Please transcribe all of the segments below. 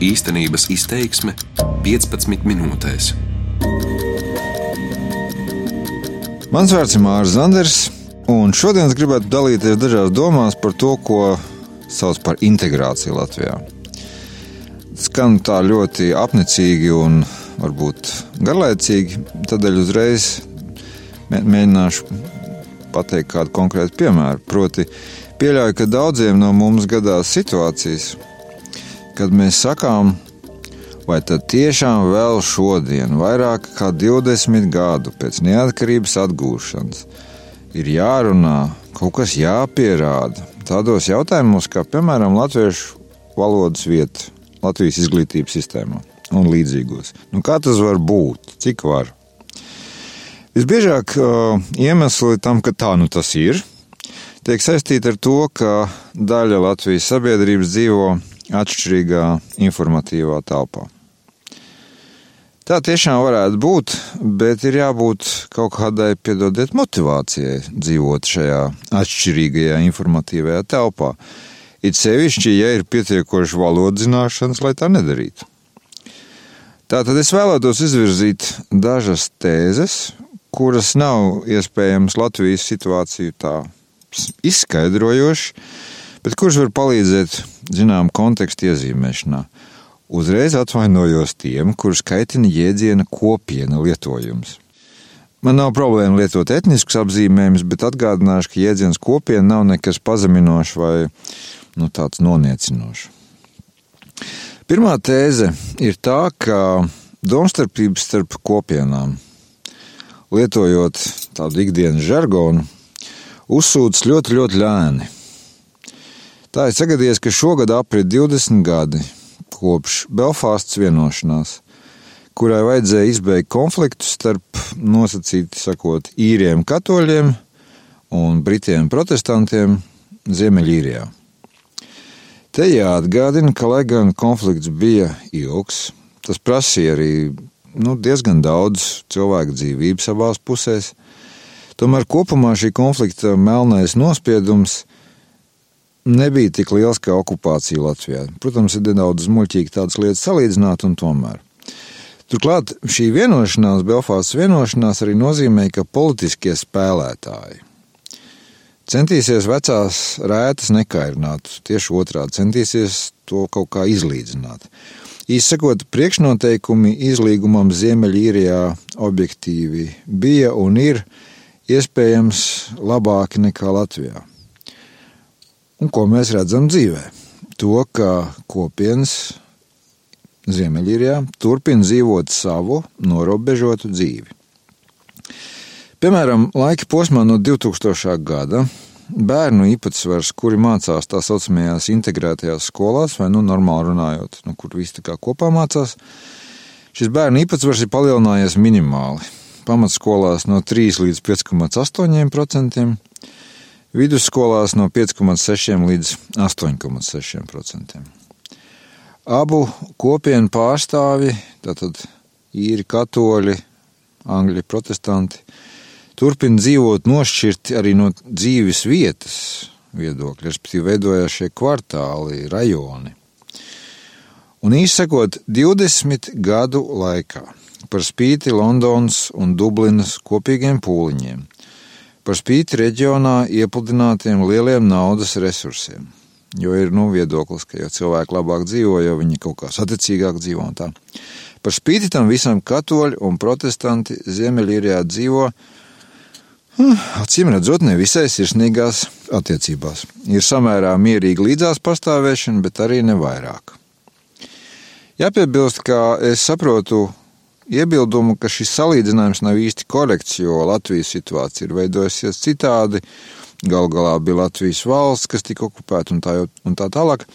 Īstenības izteiksme 15 minūtēs. Mans vārds ir Mārcis Zanders, un šodien es gribētu dalīties dažās domās par to, ko sauc par integrāciju Latvijā. Skan tā ļoti apnicīgi un varbūt garlaicīgi, tādēļ uzreiz mēģināšu pateikt kādu konkrētu piemēru. Proti, pieļauju, ka daudziem no mums gadās situācijas, kad mēs sakām, vai tad tiešām vēl šodien, vairāk kā 20 gadu pēc neatkarības atgūšanas, ir jārunā, kaut kas jāpierāda tādos jautājumos, kā piemēram latviešu valodas vieta Latvijas izglītības sistēmā un līdzīgos. Nu, kā tas var būt? Cik var? Visbiežāk iemesli tam, ka tā nu tas ir, tiek saistīti ar to, ka daļa Latvijas sabiedrības dzīvo atšķirīgā informatīvā telpā. Tā tiešām varētu būt, bet ir jābūt kaut kādai, piedodiet, motivācijai dzīvot šajā atšķirīgajā informatīvajā telpā. It sevišķi, ja ir pietiekoši valodas zināšanas, lai tā nedarītu. Tātad es vēlētos izvirzīt dažas tēzes, kuras nav iespējams Latvijas situāciju tā izskaidrojoši, bet kurš var palīdzēt zinām kontekstu iezīmēšanā. Uzreiz atvainojos tiem, kurus kaitina jēdziena kopiena lietojums. Man nav problēma lietot etniskus apzīmējumus, bet atgādināšu, ka jēdziens kopiena nav nekas pazeminošs vai nu, tāds noniecinošs. Pirmā tēze ir tā, ka domstarpības starp kopienām lietojot tādu ikdienas žargonu, uzsūdz ļoti, ļoti lēni. Tā ir sagadījies, ka šogad aprit 20 gadi kopš Belfāstas vienošanās, kurai vajadzēja izbeigt konfliktu starp nosacīti sakot īriem katoļiem un britiem protestantiem Ziemeļīrijā. Te jāatgādina, ka lai gan konflikts bija ilgs, tas prasīja arī nu, diezgan daudz cilvēku dzīvības abās pusēs. Tomēr kopumā šī konflikta melnais nospiedums nebija tik liels kā okupācija Latvijā. Protams, ir nedaudz muļķīgi tādas lietas salīdzināt, un tomēr. Turklāt šī vienošanās, Belfāstas vienošanās, arī nozīmē, ka politiskie spēlētāji centīsies vecās rētas nekairināt, tieši otrādi centīsies to kaut kā izlīdzināt. Īsakot, priekšnoteikumi izlīgumam Ziemeļīrijā objektīvi bija un ir iespējams labāki nekā Latvijā. Un ko mēs redzam dzīvē? To, ka kopienas Ziemeļīrijā turpina dzīvot savu norobežotu dzīvi. Piemēram, laika posmā no 2000. gada bērnu īpatsvars, kuri mācās tā saucamajās integrētajās skolās, vai nu normāli runājot, nu, kur visi tā kā kopā mācās, šis bērnu īpatsvars ir palielinājies minimāli. Pamatskolās no 3 līdz 5,8%, vidusskolās no 5,6 līdz 8,6%. Abu kopienu pārstāvi, tātad īri katoļi, angļi protestanti, turpina dzīvot nošķirti arī no dzīves vietas viedokļa, respektīvi veidojās šie kvartāli, rajoni. Un īsakot, 20 gadu laikā, par spīti Londonas un Dublinas kopīgiem pūliņiem, par spīti reģionā iepludinātiem lieliem naudas resursiem, jo ir nu, viedoklis, ka jau cilvēki labāk dzīvo, jo viņi kaut kā saticīgāk dzīvo un tā. Par spīti tam visam katoļi un protestanti Ziemeļīrijā dzīvo Acīm redzot, nevisai sirsnīgās attiecībās. Ir samērā mierīga līdzās pastāvēšana, bet arī nevairāk. Jāpiebilst, ka es saprotu iebildumu, ka šis salīdzinājums nav īsti korekts, jo Latvijas situācija ir veidojusies citādi. Galu galā bija Latvijas valsts, kas tika okupēta un tā, un tā tālāk.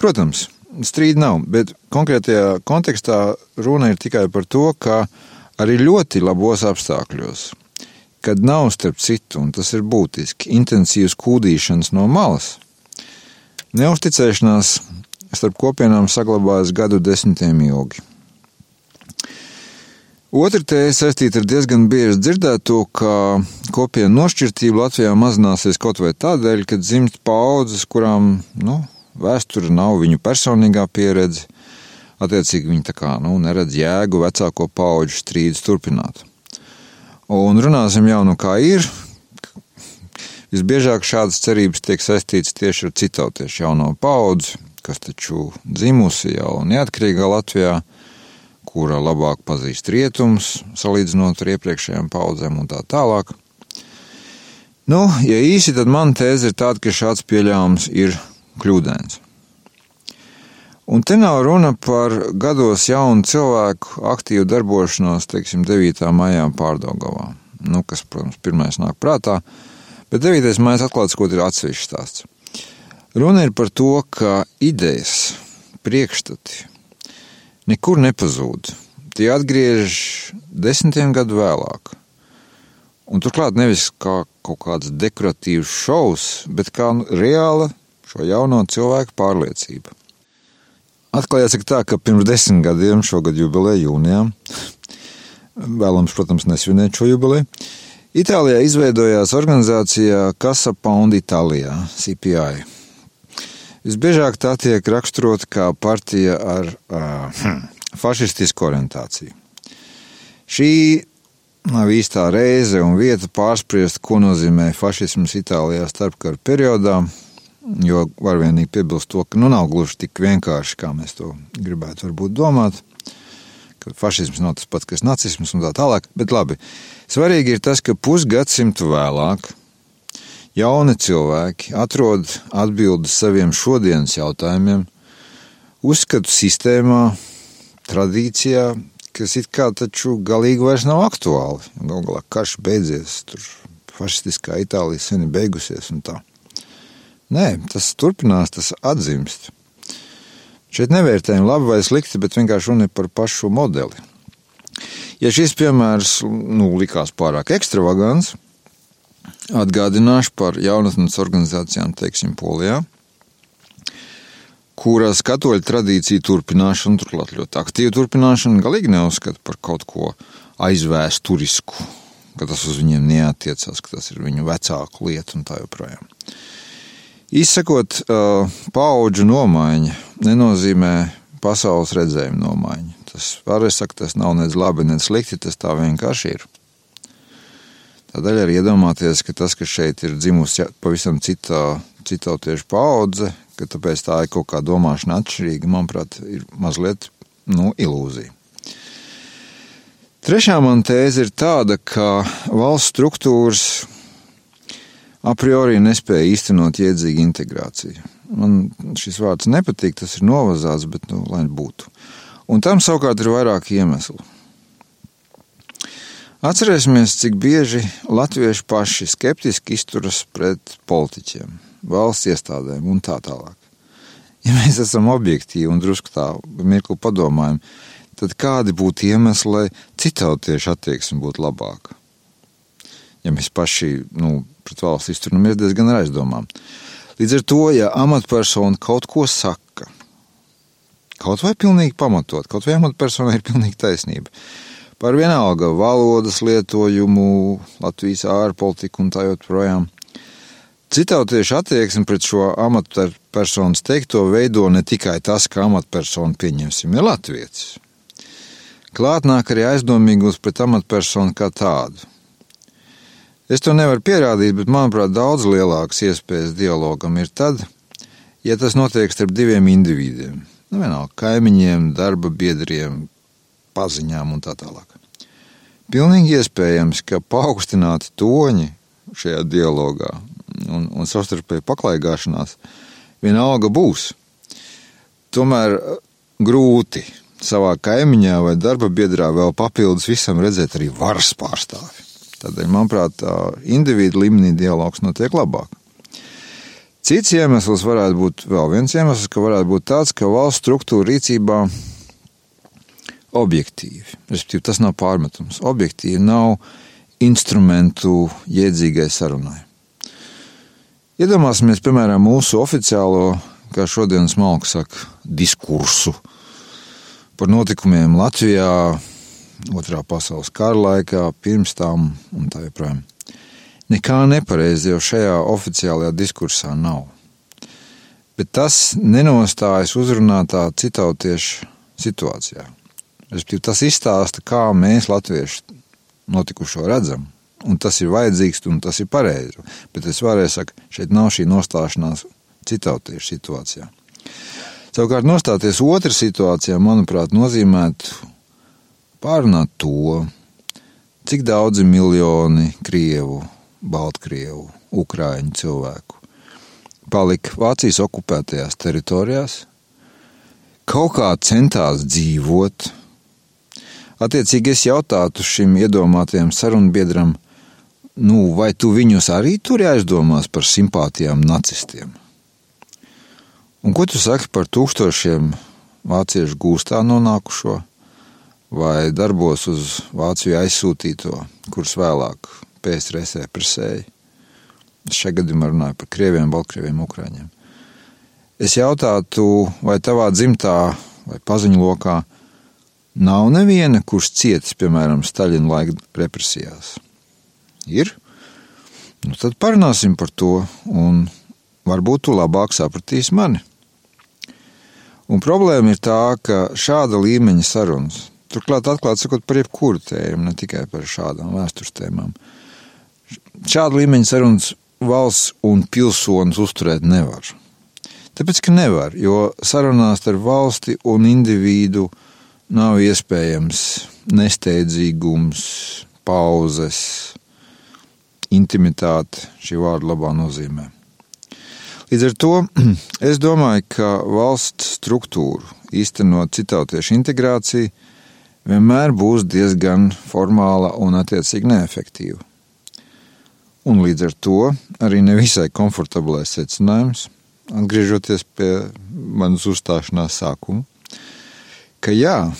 Protams, strīda nav, bet konkrētajā kontekstā runa ir tikai par to, ka arī ļoti labos apstākļos kad nav starp citu, un tas ir būtiski, intensīvas kūdīšanas no malas. Neusticēšanās starp kopienām saglabājas gadu desmitiem ilgi. Otra tēze saistīta ar diezgan bieži dzirdēto, ka kopienu nošķirtība Latvijā mazināsies kaut vai tādēļ, ka dzimst paudzes, kurām nu, vēsture nav viņu personīgā pieredze, Attiecīgi viņi tā kā nu, neredz jēgu vecāko pauģu strīdus turpināt. Un runāsim jau nu kā ir. Visbiežāk šādas cerības tiek saistītas tieši ar citautiešu jauno paudzi, kas taču dzimusi jau neatkarīgā Latvijā, kura labāk pazīst rietumus, salīdzinot ar iepriekšējām paudzēm un tā tālāk. Nu, ja īsi, tad man tēze ir tāda, ka šāds pieļāvums ir kļūdains. Un te nav runa par gados jaunu cilvēku aktīvu darbošanos, teiksim, 9. maijā pārdagavā. Nu, kas, protams, pirmais nāk prātā, bet 9. maijā atklāts, ko ir atsevišķs stāsts. Runa ir par to, ka idejas, priekšstati nekur nepazūd. Tie atgriež desmitiem gadu vēlāk. Un turklāt nevis kā kaut kāds dekoratīvs šovs, bet kā reāla šo jauno cilvēku pārliecība. Atklājās tā, ka pirms desmit gadiem, šogad jubileja jūnijā, vēlams, protams, nesvinēt šo jubileju, Itālijā izveidojās organizācija Casa Pound Itālijā, CPI. Visbiežāk tā tiek raksturota kā partija ar uh, fašistisku orientāciju. Šī nav īstā reize un vieta pārspriest, ko nozīmē fašisms Itālijā starpkara periodā, Jo var vienīgi piebilst to, ka nu, nav gluži tik vienkārši, kā mēs to gribētu varbūt domāt. Ka fašisms nav tas pats, kas nacisms un tā tālāk. Bet labi, svarīgi ir tas, ka pusgadsimtu vēlāk jauni cilvēki atrod atbildes saviem šodienas jautājumiem, uzskatu sistēmā, tradīcijā, kas it kā taču galīgi vairs nav aktuāli. Galu galā karš beidzies, tur fašistiskā Itālija sen ir beigusies un tā. Nē, tas turpinās, tas atzimst. Šeit nevērtējam labi vai slikti, bet vienkārši runa ir par pašu modeli. Ja šis piemērs nu, likās pārāk ekstravagants, atgādināšu par jaunatnes organizācijām, teiksim, Polijā, kuras katoļu tradīciju turpināšanu, turklāt ļoti aktīvu turpināšanu, galīgi neuzskata par kaut ko aizvēsturisku, ka tas uz viņiem neatiecās, ka tas ir viņu vecāku lieta un tā joprojām. Izsakot, paudžu nomaiņa nenozīmē pasaules redzējuma nomaiņa. Tas varēs sakt, tas nav nec labi, nec slikti, tas tā vienkārši ir. Tādēļ arī iedomāties, ka tas, kas šeit ir dzimusi pavisam citā, citautiešu paudze, ka tāpēc tā ir kaut kā domāšana atšķirīga, manuprāt, ir mazliet nu, ilūzija. Trešā man tēze ir tāda, ka valsts struktūras a priori nespēja īstenot iedzīgu integrāciju. Man šis vārds nepatīk, tas ir novazāts, bet nu, lai būtu. Un tam savukārt ir vairāki iemesli. Atcerēsimies, cik bieži latvieši paši skeptiski izturas pret politiķiem, valsts iestādēm un tā tālāk. Ja mēs esam objektīvi un drusku tā mirkli padomājam, tad kādi būtu iemesli, lai citautiešu attieksme būtu labāka? Ja mēs paši nu, pret valsts izturnamies diezgan ar aizdomām. Līdz ar to, ja amatpersona kaut ko saka, kaut vai pilnīgi pamatot, kaut vai amatpersonai ir pilnīgi taisnība, par vienalga valodas lietojumu, Latvijas ārpolitiku un tā joprojām. Citautieši attieksme pret šo amatpersonas teikto veido ne tikai tas, ka amatpersona pieņemsim ir latviecis. Klāt nāk arī aizdomīgums pret amatpersonu kā tādu. Es to nevaru pierādīt, bet manuprāt, daudz lielākas iespējas dialogam ir tad, ja tas notiek starp diviem individiem. Nu, vienalga, kaimiņiem, darba biedriem, paziņām un tā tālāk. Pilnīgi iespējams, ka paaugstināti toņi šajā dialogā un, un savstarpēji paklaigāšanās vienalga būs. Tomēr eh, grūti savā kaimiņā vai darba biedrā vēl papildus visam redzēt arī varas pārstāvi. Tādēļ, manuprāt, individu līmenī dialogs notiek labāk. Cits iemesls varētu būt vēl viens iemesls, ka varētu būt tāds, ka valsts struktūra rīcībā objektīvi, respektīvi tas nav pārmetums, objektīvi nav instrumentu jēdzīgai sarunai. Iedomāsimies, piemēram, mūsu oficiālo, kā šodienas malka saka, diskursu par notikumiem Latvijā, Otrā pasaules kara laikā, pirms tam un tā joprojām. Nekā nepareizi jau šajā oficiālajā diskursā nav. Bet tas nenostājas uzrunātā citautiešu situācijā. Tas izstāsta, kā mēs latvieši notikušo redzam. Un tas ir vajadzīgs, un tas ir pareizi. Bet es vēlreiz saku, šeit nav šī nostāšanās citautiešu situācijā. Savukārt, nostāties otrā situācijā, manuprāt, nozīmētu pārunāt to, cik daudzi miljoni krievu, baltkrievu, ukrāņu cilvēku palika Vācijas okupētajās teritorijās, kaut kā centās dzīvot. Attiecīgi es jautātu šim iedomātajam sarunbiedram, nu, vai tu viņus arī tur aizdomās par simpātijām nacistiem? Un ko tu saki par tūkstošiem vāciešu gūstā nonākušo vai darbos uz Vāciju aizsūtīto, kurus vēlāk PSRS represēja? Es šajā gadījumā runāju par krieviem, baltkrieviem, ukrāņiem. Es jautātu, vai tavā dzimtā vai paziņu lokā nav neviena, kurš cietis, piemēram, Staļina laika represijās? Ir? Nu, tad parunāsim par to, un varbūt tu labāk sapratīsi mani. Un problēma ir tā, ka šāda līmeņa sarunas, turklāt atklāti sakot par jebkuru tēmu, ne tikai par šādām vēstures tēmām, šāda līmeņa sarunas valsts un pilsonis uzturēt nevar. Tāpēc, ka nevar, jo sarunās ar valsti un individu nav iespējams nesteidzīgums, pauzes, intimitāte šī vārda labā nozīmē. Līdz ar to es domāju, ka valsts struktūru īstenot citautiešu integrāciju vienmēr būs diezgan formāla un attiecīgi neefektīva un līdz ar to arī nevisai komfortablais secinājums, atgriežoties pie manas uzstāšanās sākuma, ka jā,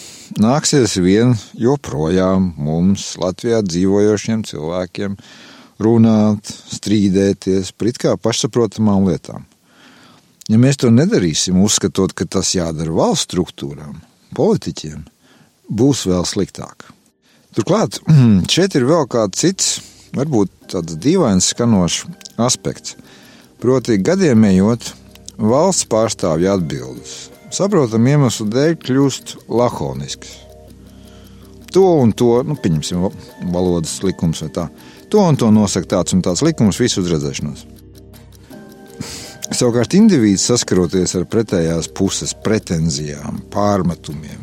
nāksies vien joprojām mums, Latvijā dzīvojošiem cilvēkiem, runāt, strīdēties par it kā pašsaprotamām lietām. Ja mēs to nedarīsim, uzskatot, ka tas jādara valsts struktūrām, politiķiem, būs vēl sliktāk. Turklāt šeit ir vēl kāds cits varbūt tāds dīvains skanošs aspekts. Proti, gadiem ejot, valsts pārstāvja atbildes saprotam iemeslu dēļ kļūst lakonisks. To un to, nu, pieņemsim, valodas likums vai tā. To un to nosaka tāds un tāds likums visu uzredzēšanos. Savukārt, indivīds saskaroties ar pretējās puses pretenzijām, pārmetumiem,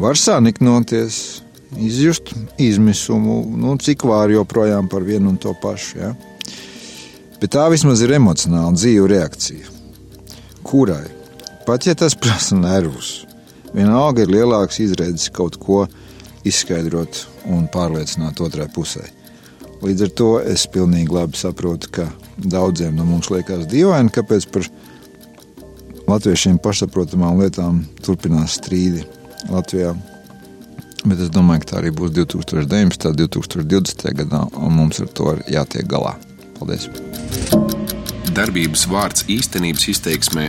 var saniknoties, izjust izmisumu, nu, cik vāri joprojām par vienu un to pašu. Ja? Bet tā vismaz ir emocionāla dzīva reakcija, kurai, pat ja tas prasa nervus, vienalga ir lielāks izredzes kaut ko izskaidrot un pārliecināt otrai pusē. Līdz ar to es pilnīgi labi saprotu, ka daudziem no mums liekas dīvaini, kāpēc par latviešiem pašsaprotamām lietām turpinās strīdi Latvijā. Bet es domāju, ka tā arī būs 2019. un 2020. gadā, un mums ar to ir jātiek galā. Paldies! Darbības vārds īstenības izteiksmē